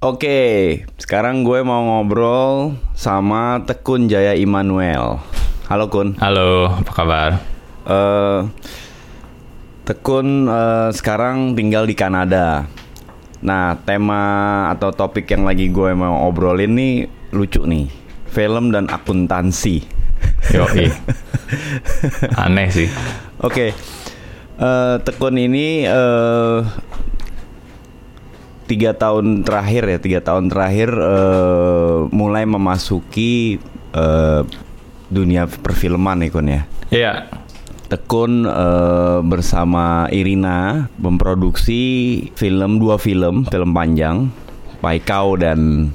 Oke, sekarang gue mau ngobrol sama Tekun Jaya Immanuel. Halo Kun. Halo, apa kabar? Eh, Tekun eh, sekarang tinggal di Kanada. Nah, tema atau topik yang lagi gue mau obrolin nih lucu nih. Film dan akuntansi. Yoi. Aneh sih. Oke. Eh, Tekun ini eh, tiga tahun terakhir ya tiga tahun terakhir eh, mulai memasuki eh, dunia perfilman ya Kun ya. Iya. Tekun eh, bersama Irina memproduksi film dua film film panjang Paikau dan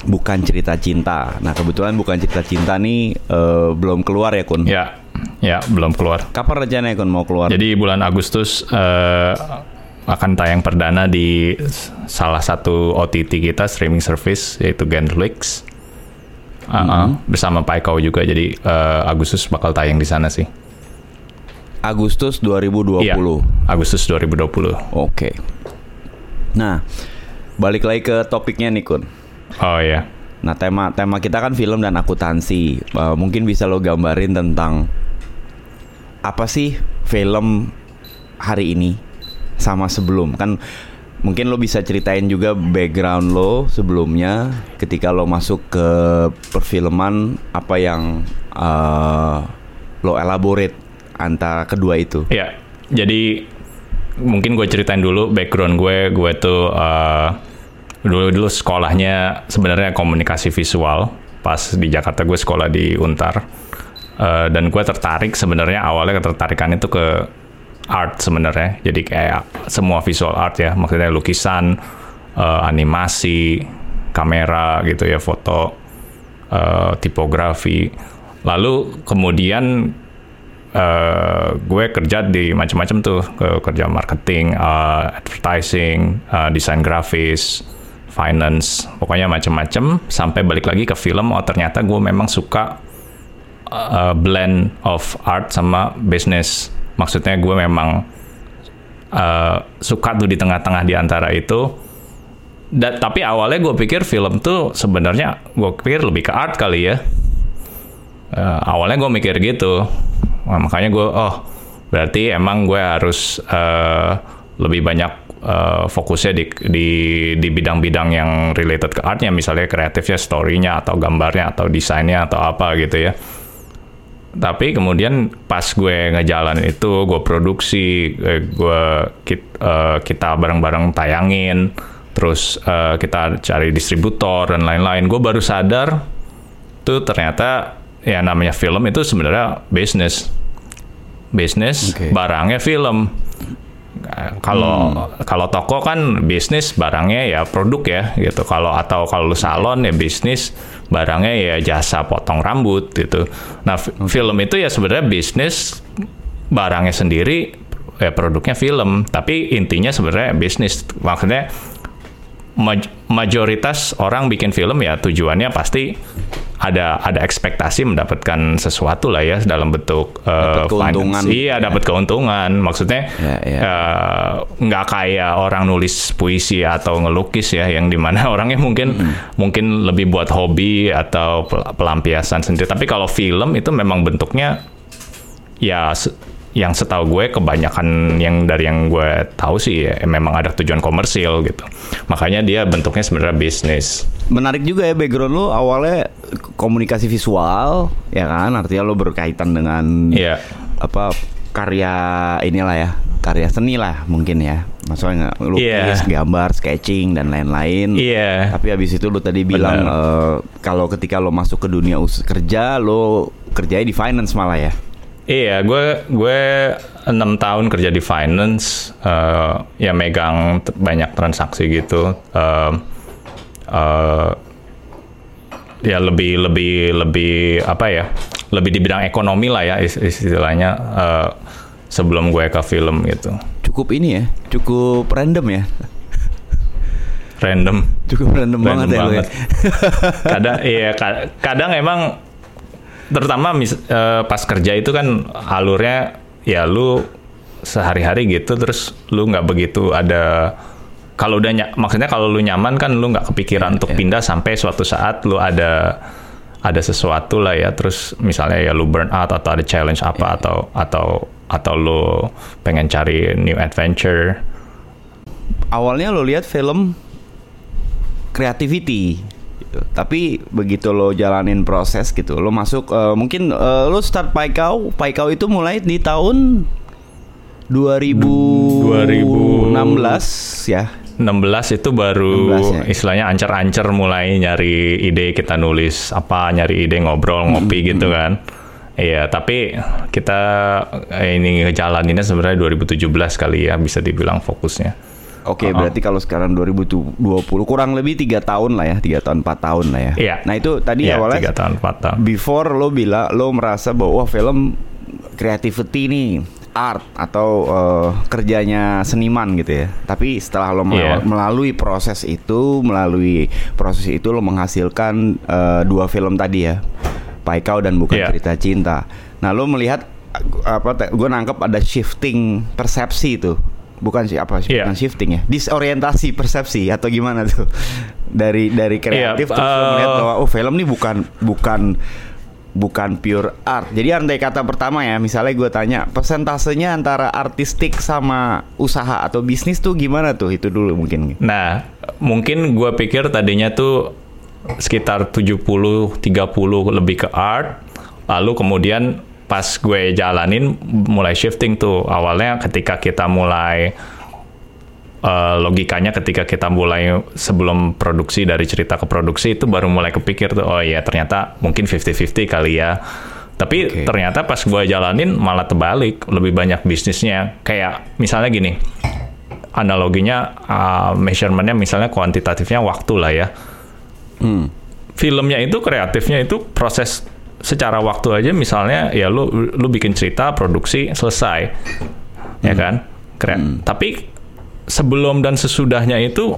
Bukan Cerita Cinta. Nah kebetulan Bukan Cerita Cinta nih eh, belum keluar ya Kun. Ya. Ya, belum keluar. Kapan rencananya Kun mau keluar? Jadi bulan Agustus eh, akan tayang perdana di salah satu OTT kita streaming service yaitu Genflix. Uh -uh, bersama Paikau juga. Jadi eh, Agustus bakal tayang di sana sih. Agustus 2020. Iya. Agustus 2020. Oke. Nah, balik lagi ke topiknya nih Kun. Oh ya. Nah, tema tema kita kan film dan akuntansi. Eh, mungkin bisa lo gambarin tentang apa sih film hari ini sama sebelum kan mungkin lo bisa ceritain juga background lo sebelumnya ketika lo masuk ke perfilman apa yang eh, lo elaborate antara kedua itu. Iya, jadi mungkin gue ceritain dulu background gue. Gue tuh uh, dulu dulu sekolahnya sebenarnya komunikasi visual. Pas di Jakarta gue sekolah di Untar. Uh, dan gue tertarik sebenarnya awalnya ketertarikan itu ke art sebenarnya. Jadi kayak semua visual art ya, maksudnya lukisan, uh, animasi, kamera gitu ya, foto, uh, tipografi. Lalu kemudian Uh, gue kerja di macam-macam tuh ke kerja marketing, uh, advertising, uh, desain grafis, finance, pokoknya macam-macam sampai balik lagi ke film. Oh ternyata gue memang suka uh, blend of art sama business. Maksudnya gue memang uh, suka tuh di tengah-tengah di antara itu. Da, tapi awalnya gue pikir film tuh sebenarnya gue pikir lebih ke art kali ya. Uh, awalnya gue mikir gitu Nah, makanya gue oh berarti emang gue harus uh, lebih banyak uh, fokusnya di di di bidang-bidang yang related ke artnya misalnya kreatifnya story-nya atau gambarnya atau desainnya atau apa gitu ya tapi kemudian pas gue ngejalan itu gue produksi gue kita, uh, kita bareng-bareng tayangin terus uh, kita cari distributor dan lain-lain. Gue baru sadar tuh ternyata ya namanya film itu sebenarnya bisnis bisnis Oke. barangnya film. Kalau Hmm. kalau toko kan bisnis barangnya ya produk ya gitu. Kalau atau kalau salon ya bisnis barangnya ya jasa potong rambut gitu. Nah fi- film itu ya sebenarnya bisnis barangnya sendiri ya produknya film. Tapi intinya sebenarnya bisnis. Maksudnya maj- majoritas orang bikin film ya tujuannya pasti ada ada ekspektasi mendapatkan sesuatu lah ya dalam bentuk Dapat uh, keuntungan. finance. Iya, dapat keuntungan. Maksudnya Ya, ya. uh, nggak kayak orang nulis puisi atau ngelukis ya yang di mana orangnya mungkin mungkin lebih buat hobi atau pel- pelampiasan sendiri. Tapi kalau film itu memang bentuknya ya yang setahu gue kebanyakan yang dari yang gue tahu sih ya, memang ada tujuan komersil gitu. Makanya dia bentuknya sebenarnya bisnis. Menarik juga ya background lo awalnya komunikasi visual ya kan artinya lo berkaitan dengan Iya. apa karya inilah ya karya seni lah mungkin ya maksudnya lukis Iya. gambar sketching dan lain-lain Iya. tapi habis itu lo tadi bilang eh, kalau ketika lo masuk ke dunia us kerja lo kerjanya di finance malah ya Iya, gue gue enam tahun kerja di finance, eh, ya megang banyak transaksi gitu. Eh, eh, ya lebih lebih lebih apa ya? Lebih di bidang ekonomi lah ya is- istilahnya. eh, sebelum gue ke film gitu, cukup ini ya cukup random ya random. cukup random, banget, ya lo ya. kadang iya ka- kadang emang terutama mis, eh, pas kerja itu kan alurnya ya lu sehari-hari gitu terus lu nggak begitu ada kalau udah ny- maksudnya kalau lu nyaman kan lu nggak kepikiran untuk iya. pindah sampai suatu saat lu ada ada sesuatu lah ya terus misalnya ya lu burn out atau ada challenge apa Iya. atau atau atau lu pengen cari new adventure awalnya lo lihat film creativity gitu. tapi begitu lo jalanin proses gitu lo masuk eh, mungkin eh, lo start Paikau Paikau itu mulai di tahun 2016 ya 16 itu baru 16 ya. istilahnya ancer-ancer mulai nyari ide kita nulis apa nyari ide ngobrol ngopi gitu kan Iya, tapi kita eh, ini ngejalaninnya sebenarnya 2017 kali ya bisa dibilang fokusnya. Oke, Uh-uh. berarti kalau sekarang 2020 kurang lebih tiga tahun lah ya, tiga tahun empat tahun lah ya. Iya. Nah itu tadi Iya, awalnya tiga tahun, empat tahun. before lo bilang lo merasa bahwa wah, film creativity nih art atau eh, kerjanya seniman gitu ya. Tapi setelah lo mel- Iya. melalui proses itu, melalui proses itu lo menghasilkan eh, dua film tadi ya, Paikau dan bukan Iya. cerita cinta. Nah lo melihat apa? Gue nangkep ada shifting persepsi itu. Bukan sih apa Iya. bukan shifting ya disorientasi persepsi atau gimana tuh dari dari kreatif Iya, terus lo melihat bahwa oh film ini bukan bukan bukan pure art. Jadi andai kata pertama ya, misalnya gue tanya persentasenya antara artistik sama usaha atau bisnis tuh gimana tuh? Itu dulu mungkin. Nah, mungkin gue pikir tadinya tuh sekitar 70-30 lebih ke art, lalu kemudian pas gue jalanin mulai shifting tuh. Awalnya ketika kita mulai eh, logikanya ketika kita mulai sebelum produksi dari cerita ke produksi itu baru mulai kepikir tuh oh ya ternyata mungkin 50-50 kali ya. Tapi Oke. ternyata pas gue jalanin malah terbalik, lebih banyak bisnisnya. Kayak misalnya gini, analoginya uh, measurementnya misalnya kuantitatifnya waktu lah ya. Hmm. Filmnya itu kreatifnya itu proses secara waktu aja misalnya ya lu lu bikin cerita produksi selesai. Ya kan? Keren. Tapi sebelum dan sesudahnya itu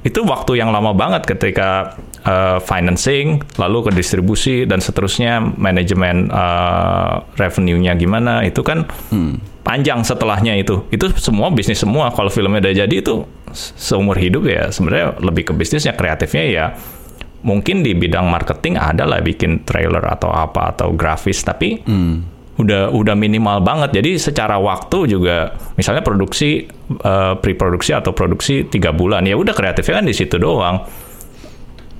itu waktu yang lama banget ketika uh, financing lalu ke distribusi dan seterusnya manajemen uh, revenue-nya gimana itu kan panjang setelahnya itu. Itu semua bisnis semua. Kalau filmnya udah jadi itu se- seumur hidup ya sebenarnya lebih ke bisnisnya kreatifnya ya mungkin di bidang marketing ada lah bikin trailer atau apa atau grafis tapi udah udah minimal banget jadi secara waktu juga misalnya produksi eh, pre-produksi atau produksi tiga bulan ya udah kreatifnya kan di situ doang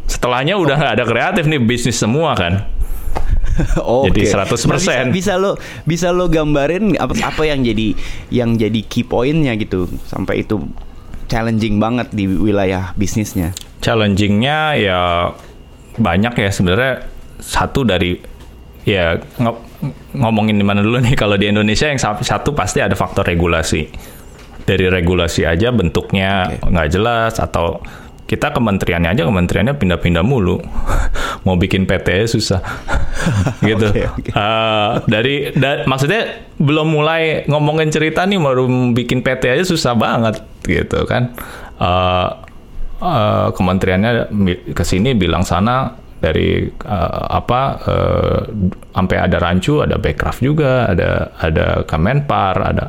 setelahnya udah nggak ada kreatif nih bisnis semua kan Oke. Jadi 100%. Nah, bisa, bisa lo bisa lo gambarin apa apa yang jadi yang jadi key pointnya gitu sampai itu challenging banget di wilayah bisnisnya. Challengingnya ya banyak ya sebenarnya. Satu dari ya ngo- ngomongin di mana dulu nih kalau di Indonesia yang sa- satu pasti ada faktor regulasi. Dari regulasi aja bentuknya nggak jelas atau kita kementeriannya aja kementeriannya pindah-pindah mulu. Mau bikin PT susah. Gitu. Oke, oke. Eh, dari da- maksudnya belum mulai ngomongin cerita nih baru bikin PT aja susah banget gitu kan. Eh, eh, kementeriannya ke sini bilang sana dari eh, apa eh, sampai ada rancu ada Bekraf juga ada ada Kemenpar ada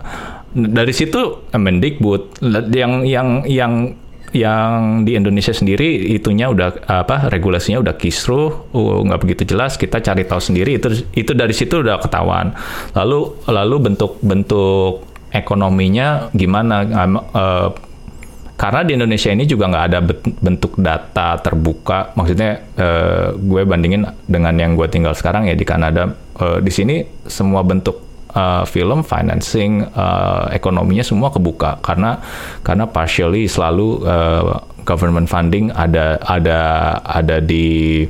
dari situ Mendikbud yang yang yang yang di Indonesia sendiri itunya udah apa regulasinya udah kisruh uh, nggak begitu jelas kita cari tahu sendiri. Itu itu dari situ udah ketahuan. Lalu lalu bentuk bentuk ekonominya gimana? Uh, karena di Indonesia ini juga nggak ada bentuk data terbuka. Maksudnya eh, gue bandingin dengan yang gue tinggal sekarang ya di Kanada. Eh, di sini semua bentuk eh, film financing eh, ekonominya semua kebuka. Karena karena partially selalu eh, government funding ada ada ada di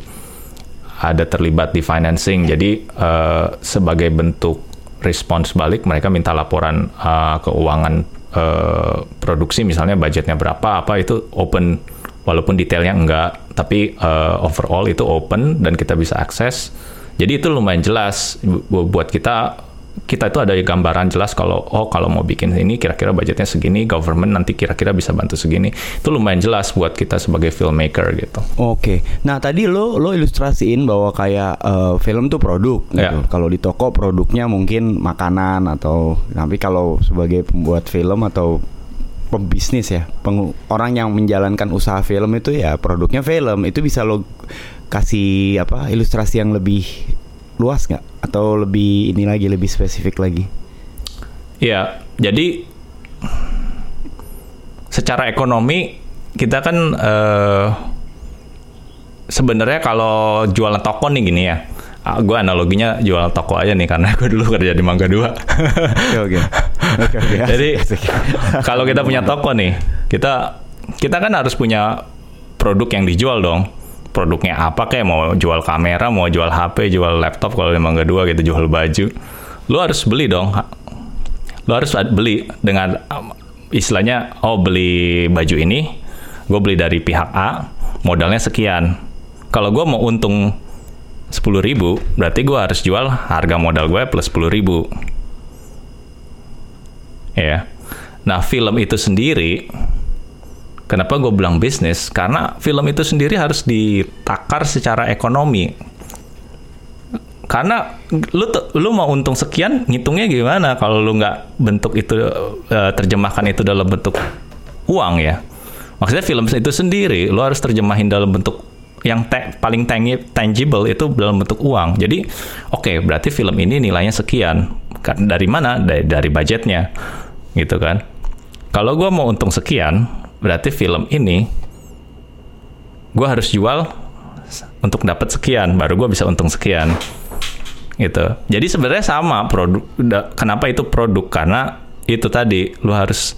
ada terlibat di financing. Jadi eh, sebagai bentuk respons balik mereka minta laporan eh, keuangan eh, produksi misalnya budgetnya berapa apa itu open walaupun detailnya enggak tapi eh, overall itu open dan kita bisa akses. Jadi itu lumayan jelas bu- buat kita kita itu ada gambaran jelas kalau oh kalau mau bikin ini kira-kira budgetnya segini, government nanti kira-kira bisa bantu segini. Itu lumayan jelas buat kita sebagai filmmaker gitu. Oke. Nah, tadi lo lo ilustrasiin bahwa kayak eh, film tuh produk gitu. Ya. Kalau di toko produknya mungkin makanan atau tapi kalau sebagai pembuat film atau pembisnis ya, pengu- orang yang menjalankan usaha film itu ya produknya film itu bisa lo kasih apa ilustrasi yang lebih luas nggak atau lebih ini lagi lebih spesifik lagi? Iya, jadi secara ekonomi kita kan eh, sebenarnya kalau jualan toko nih gini ya. gue analoginya jual toko aja nih karena gue dulu kerja di Mangga 2. Oke oke. Oke oke. Jadi kalau kita punya toko nih, kita kita kan harus punya produk yang dijual dong. Produknya apa kayak mau jual kamera, mau jual HP, jual laptop kalau di Mangga 2 gitu, jual baju. Lu harus beli dong. Lu harus beli dengan um, istilahnya oh beli baju ini, gue beli dari pihak A, modalnya sekian. Kalau gue mau untung 10.000 ribu, berarti gue harus jual harga modal gue plus 10.000 ribu ya. Nah, film itu sendiri, kenapa gue bilang bisnis? Karena film itu sendiri harus ditakar secara ekonomi. Karena lu lu mau untung sekian, ngitungnya gimana kalau lu nggak bentuk itu eh, terjemahkan itu dalam bentuk uang ya. Maksudnya film itu sendiri lu harus terjemahin dalam bentuk yang te- paling tangi- tangible itu dalam bentuk uang. Jadi, oke, berarti film ini nilainya sekian. Dari mana? Dari, dari budgetnya, gitu kan? Kalau gue mau untung sekian, berarti film ini gue harus jual untuk dapat sekian, baru gue bisa untung sekian, gitu. Jadi sebenarnya sama produk. Kenapa itu produk? Karena itu tadi, lu harus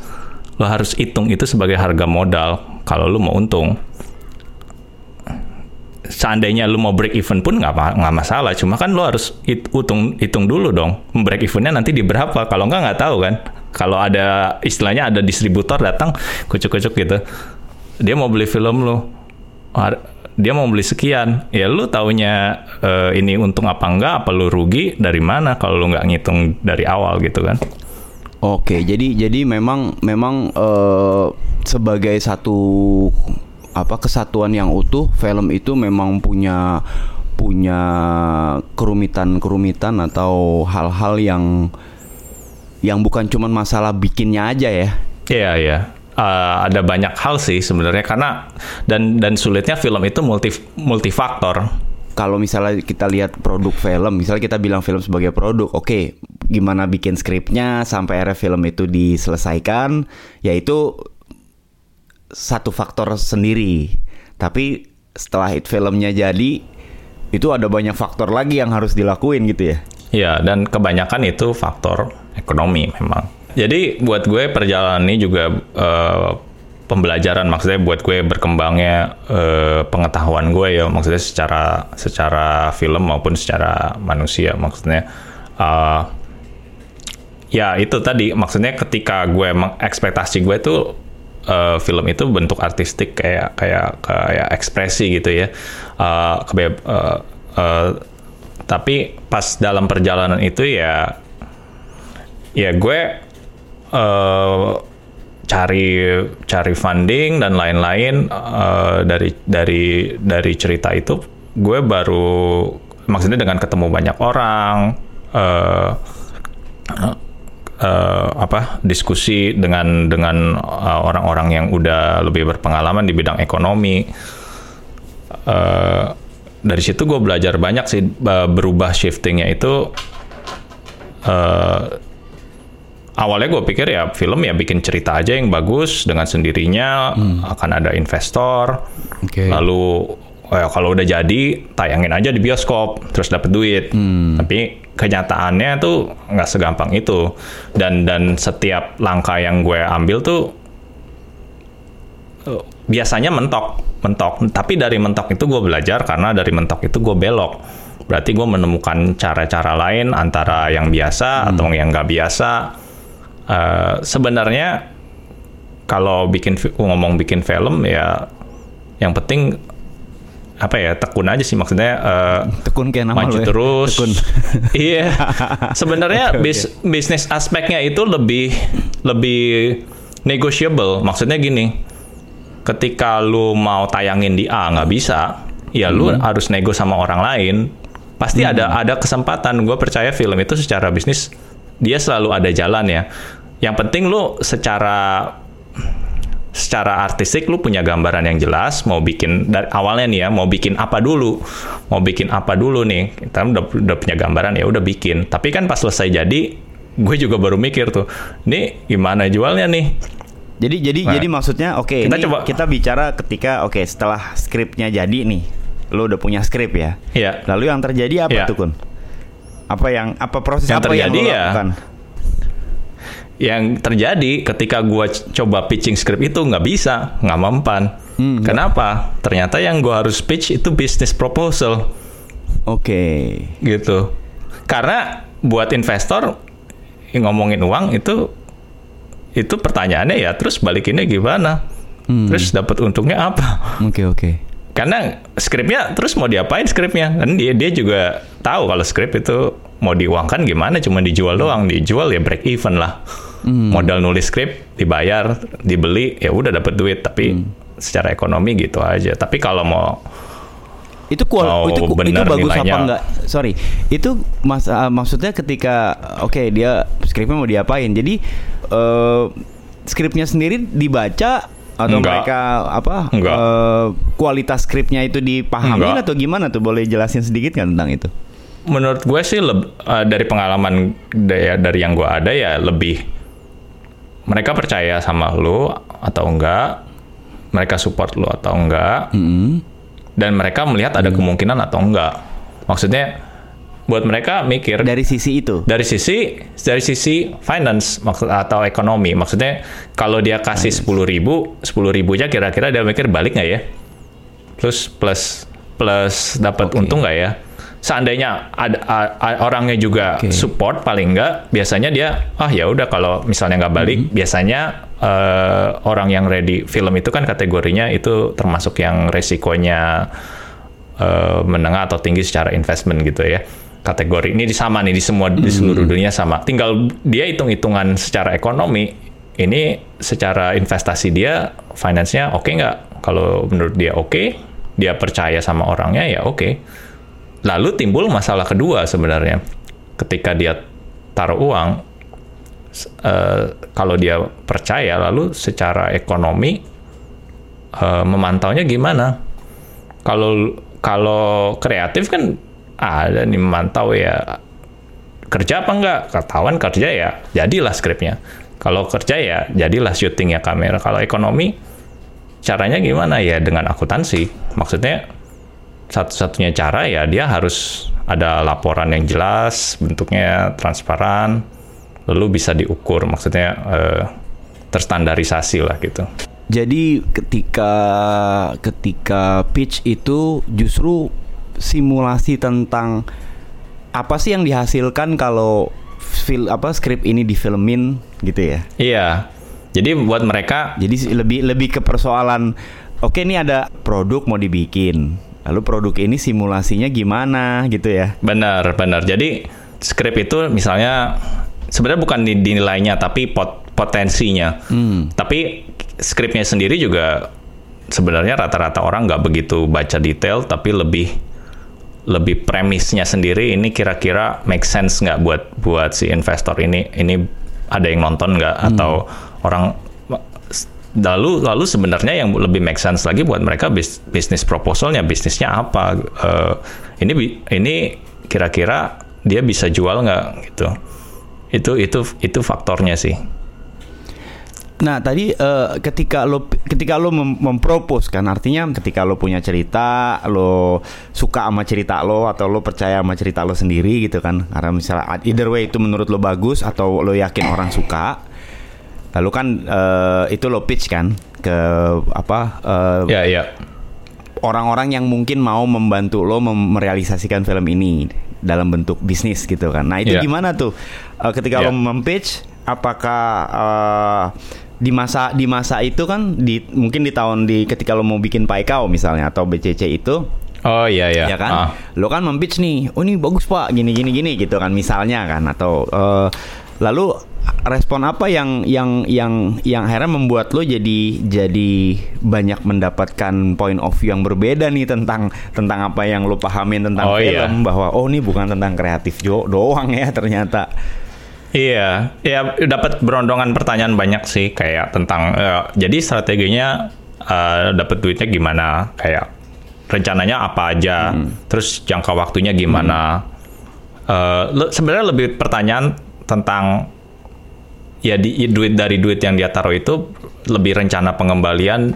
lu harus hitung itu sebagai harga modal kalau lu mau untung seandainya lu mau break even pun nggak nggak masalah cuma kan lu harus hit- hitung hitung dulu dong break evennya nanti di berapa kalau nggak nggak tahu kan kalau ada istilahnya ada distributor datang kucuk-kucuk gitu. Dia mau beli film lu. Dia mau beli sekian. Ya lu taunya eh, ini untung apa enggak? Apa lu rugi? Dari mana? Kalau lu nggak ngitung dari awal gitu kan. Oke, jadi jadi memang memang eh, sebagai satu apa kesatuan yang utuh, film itu memang punya punya kerumitan-kerumitan atau hal-hal yang yang bukan cuma masalah bikinnya aja ya. Iya iya. Eh, ada banyak hal sih sebenarnya karena dan dan sulitnya film itu multi multifaktor. Kalau misalnya kita lihat produk film, misalnya kita bilang film sebagai produk, oke, gimana bikin skripnya sampai akhirnya film itu diselesaikan, yaitu satu faktor sendiri. Tapi setelah it filmnya jadi, itu ada banyak faktor lagi yang harus dilakuin gitu ya. Iya dan kebanyakan itu faktor ekonomi memang. Jadi buat gue perjalanan ini juga eh, pembelajaran maksudnya buat gue berkembangnya eh, pengetahuan gue ya maksudnya secara secara film maupun secara manusia maksudnya eh, ya itu tadi maksudnya ketika gue meng- ekspektasi gue tuh eh, film itu bentuk artistik kayak kayak kayak ekspresi gitu ya kebe- eh, eh, tapi pas dalam perjalanan itu ya ya gue eh, cari cari funding dan lain-lain eh, dari dari dari cerita itu. Gue baru maksudnya dengan ketemu banyak orang eh, eh, apa diskusi dengan dengan orang-orang yang udah lebih berpengalaman di bidang ekonomi. Eh, dari situ gue belajar banyak sih berubah shiftingnya itu eh, awalnya gue pikir ya film ya bikin cerita aja yang bagus dengan sendirinya akan ada investor. Oke. lalu eh, kalau udah jadi tayangin aja di bioskop terus dapat duit. Tapi kenyataannya tuh nggak segampang itu. Dan dan setiap langkah yang gue ambil tuh eh, biasanya mentok mentok. Tapi dari mentok itu gue belajar karena dari mentok itu gue belok. Berarti gue menemukan cara-cara lain antara yang biasa atau yang nggak biasa Eh, sebenarnya kalau bikin ngomong bikin film ya yang penting apa ya tekun aja sih maksudnya eh, Tekun kayak nama maju lo ya. terus. Tekun. iya. Sebenarnya oke. bis- bisnis aspeknya itu lebih lebih negotiable. Maksudnya gini, ketika lu mau tayangin di A nggak bisa, ya lu Hmm. harus nego sama orang lain. Pasti ada ada kesempatan. Gue percaya film itu secara bisnis dia selalu ada jalan ya. Yang penting lu secara secara artistik lu punya gambaran yang jelas mau bikin dari awalnya nih ya mau bikin apa dulu mau bikin apa dulu nih kita udah, udah punya gambaran ya udah bikin tapi kan pas selesai jadi gue juga baru mikir tuh ini gimana jualnya nih Jadi jadi Nah, jadi maksudnya oke kita ini coba- kita bicara ketika oke setelah skripnya jadi nih. Lo udah punya skrip ya. Iya. Lalu yang terjadi apa Iya. tuh Kun? Apa yang apa proses Yang apa yang terjadi lo ya, yang terjadi ketika gua c- coba pitching script itu nggak bisa nggak mempan. Hmm, kenapa? Ternyata yang gua harus pitch itu business proposal. Oke. gitu. Karena buat investor yang ngomongin uang itu itu pertanyaannya ya terus balikinnya gimana? Hmm. terus dapat untungnya apa? Oke oke. Karena skripnya terus mau diapain skripnya kan dia dia juga tahu kalau skrip itu mau diuangkan gimana cuma dijual doang dijual ya break even lah modal nulis skrip dibayar dibeli ya udah dapat duit tapi secara ekonomi gitu aja tapi kalau mau Itu kual Mau itu, itu benar bagus apa nilainya. enggak? Sorry. Itu mas uh, maksudnya ketika oke dia skripnya mau diapain. Jadi eh skripnya sendiri dibaca atau Enggak. mereka apa Enggak. eh, kualitas skripnya itu dipahamin Enggak. atau gimana tuh? Boleh jelasin sedikit kan tentang itu? menurut gue sih leb- eh, dari pengalaman dari, dari yang gue ada ya lebih mereka percaya sama lo atau enggak mereka support lo atau enggak dan mereka melihat ada kemungkinan atau enggak maksudnya buat mereka mikir Dari sisi itu. dari sisi dari sisi finance maksud atau ekonomi maksudnya kalau dia kasih sepuluh ribu sepuluh ribunya kira-kira dia mikir balik nggak ya terus plus plus dapat Oke. untung nggak ya seandainya ada a- a- orangnya juga Oke. support paling nggak biasanya dia ah ya udah kalau misalnya nggak balik Mm-hmm. biasanya eh, orang yang ready film itu kan kategorinya itu termasuk yang resikonya eh, menengah atau tinggi secara investment gitu ya kategori ini sama nih di semua di seluruh dunia sama. Tinggal dia hitung-hitungan secara ekonomi ini secara investasi dia finance-nya oke nggak? Kalau menurut dia oke dia percaya sama orangnya ya oke. Lalu timbul masalah kedua sebenarnya. Ketika dia taruh uang eh, kalau dia percaya lalu secara ekonomi eh, memantaunya gimana? Kalau kalau kreatif kan ada nih memantau ya. Kerja apa enggak? Ketahuan kerja ya jadilah skripnya. Kalau kerja ya jadilah syutingnya kamera. Kalau ekonomi caranya gimana? Ya dengan akuntansi. Maksudnya satu-satunya cara ya dia harus ada laporan yang jelas bentuknya transparan lalu bisa diukur. Maksudnya eh, terstandarisasi lah gitu. Jadi ketika ketika pitch itu justru simulasi tentang apa sih yang dihasilkan kalau fil apa skrip ini difilmin gitu ya. iya jadi buat mereka Jadi lebih lebih ke persoalan oke ini ada produk mau dibikin. Lalu produk ini simulasinya gimana gitu ya. Benar, benar. Jadi skrip itu misalnya sebenarnya bukan di dinilainya tapi pot, potensinya. Hmm. Tapi skripnya sendiri juga sebenarnya rata-rata orang nggak begitu baca detail tapi lebih lebih premisnya sendiri ini kira-kira make sense nggak buat buat si investor ini? Ini ada yang nonton nggak? Atau orang lalu lalu sebenarnya yang lebih make sense lagi buat mereka bis, bisnis proposalnya bisnisnya apa? Eh, ini ini kira-kira dia bisa jual nggak gitu? Itu itu itu faktornya sih Nah tadi eh, ketika lo ketika lo mem mempropose kan artinya ketika lo punya cerita lo suka sama cerita lo atau lo percaya sama cerita lo sendiri gitu kan karena misalnya either way itu menurut lo bagus atau lo yakin orang suka lalu kan eh, itu lo pitch kan ke apa eh, ya ya orang-orang yang mungkin mau membantu lo mem- merealisasikan film ini dalam bentuk bisnis gitu kan. Nah itu Iya. gimana tuh Eh, ketika lo Iya. mempitch? Apakah eh, di masa di masa itu kan di mungkin di tahun di ketika lo mau bikin Paikau misalnya atau BCC itu. Oh iya ya ya kan? Ah. lo kan mempitch nih oh ini bagus pak gini gini gini gitu kan misalnya kan. Atau eh, lalu respon apa yang yang yang yang akhirnya membuat lo jadi jadi banyak mendapatkan point of view yang berbeda nih tentang tentang apa yang lo pahamin tentang Oh, film iya. bahwa oh ini bukan tentang kreatif jo doang ya ternyata Iya, ya dapat berondongan pertanyaan banyak sih kayak tentang eh, jadi strateginya eh, dapat duitnya gimana, kayak rencananya apa aja, terus jangka waktunya gimana. Eh, le- sebenarnya lebih pertanyaan tentang ya di duit dari duit yang dia taruh itu lebih rencana pengembalian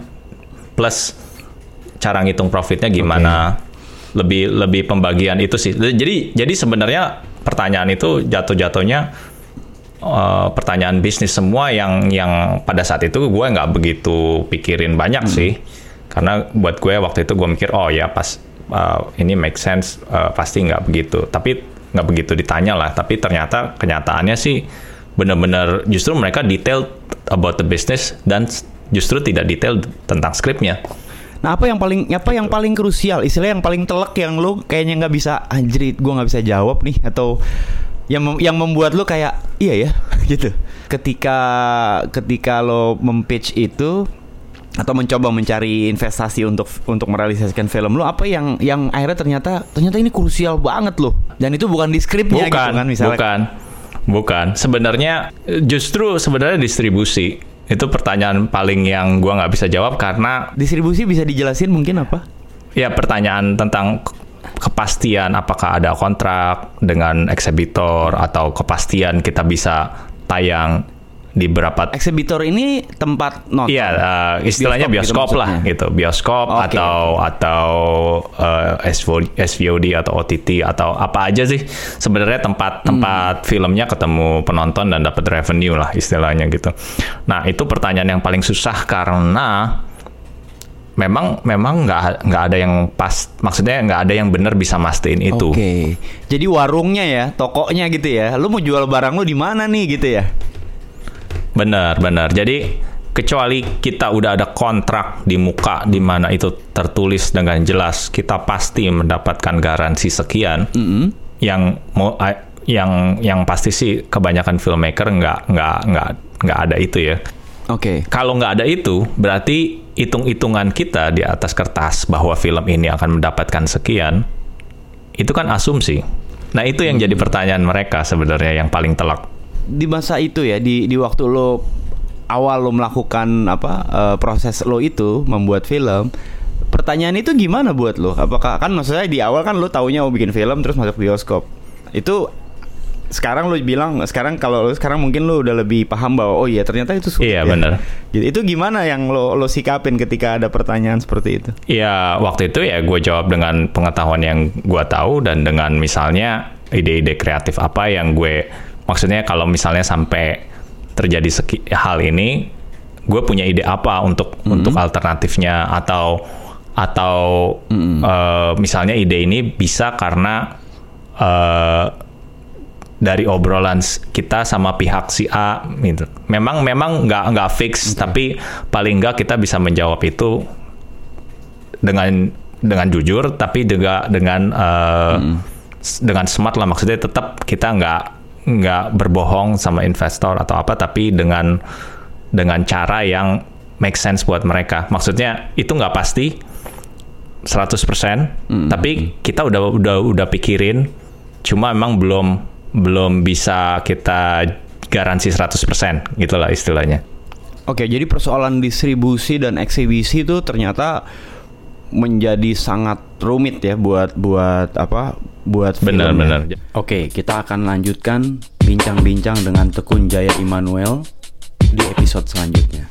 plus cara ngitung profitnya gimana? Lebih lebih pembagian itu sih. Jadi jadi sebenarnya pertanyaan itu jatuh-jatuhnya eh, pertanyaan bisnis semua yang yang pada saat itu gue nggak begitu pikirin banyak sih. Karena buat gue waktu itu gue mikir oh ya pas eh, ini make sense eh, pasti nggak begitu. Tapi nggak begitu ditanya lah. Tapi ternyata kenyataannya sih benar-benar justru mereka detail about the business dan justru tidak detail tentang skripnya. Nah apa yang paling apa yang paling krusial? Istilah yang paling telek yang lu kayaknya nggak bisa anjrit gue nggak bisa jawab nih atau yang mem- yang membuat lu kayak iya ya gitu. Ketika ketika lo mempitch itu atau mencoba mencari investasi untuk untuk merealisasikan film lu apa yang yang akhirnya ternyata ternyata ini krusial banget loh. Dan itu bukan di skripnya bukan gitu kan misalnya. bukan. Bukan. Sebenarnya justru sebenarnya distribusi. Itu pertanyaan paling yang gua nggak bisa jawab karena distribusi bisa dijelasin mungkin apa? Ya pertanyaan tentang kepastian apakah ada kontrak dengan eksebitor atau kepastian kita bisa tayang di berapa Eksibitor ini tempat nonton. Iya, eh, istilahnya Bioskop gitu bioskop, lah maksudnya. gitu, bioskop Oke, atau atau eh, SVOD, SVOD atau OTT atau apa aja sih sebenarnya tempat Hmm. tempat filmnya ketemu penonton dan dapat revenue lah istilahnya gitu. Nah itu pertanyaan yang paling susah karena memang memang nggak nggak ada yang pas, maksudnya nggak ada yang benar bisa mastiin itu. Oke. Jadi warungnya ya, tokonya gitu ya. Lu mau jual barang lu di mana nih gitu ya? Benar, benar. Jadi kecuali kita udah ada kontrak di muka di mana itu tertulis dengan jelas, kita pasti mendapatkan garansi sekian. Yang mau yang yang pasti sih kebanyakan filmmaker nggak nggak nggak nggak ada itu ya. Oke. Kalau nggak ada itu, berarti hitung-hitungan kita di atas kertas bahwa film ini akan mendapatkan sekian, itu kan asumsi. Nah itu yang jadi pertanyaan mereka sebenarnya yang paling telak. Di masa itu ya, di di waktu lo awal lo melakukan apa eh, proses lo itu membuat film, pertanyaan itu gimana buat lo? Apakah kan maksudnya di awal kan lo taunya mau bikin film terus masuk bioskop. Itu sekarang lo bilang sekarang kalau lo sekarang mungkin lo udah lebih paham bahwa oh iya ternyata itu sulit Iya, ya. benar. Gitu. Itu gimana yang lo lo sikapin ketika ada pertanyaan seperti itu? Ya waktu itu ya gue jawab dengan pengetahuan yang gue tahu dan dengan misalnya ide-ide kreatif apa yang gue maksudnya kalau misalnya sampai terjadi seki, hal ini gue punya ide apa untuk untuk alternatifnya atau atau eh, misalnya ide ini bisa karena eh, dari obrolan kita sama pihak si A gitu. Memang memang nggak nggak fix tapi paling nggak kita bisa menjawab itu dengan dengan jujur tapi juga dengan eh, s- dengan smart lah. Maksudnya tetap kita nggak nggak berbohong sama investor atau apa tapi dengan dengan cara yang make sense buat mereka. Maksudnya itu nggak pasti 100%, tapi kita udah udah udah pikirin. Cuma memang belum belum bisa kita garansi 100% gitulah istilahnya. Oke, jadi persoalan distribusi dan eksibisi itu ternyata menjadi sangat rumit ya buat buat apa? Buat film ya. Benar-benar. Oke, kita akan lanjutkan bincang-bincang dengan Tekun Jaya Immanuel di episode selanjutnya.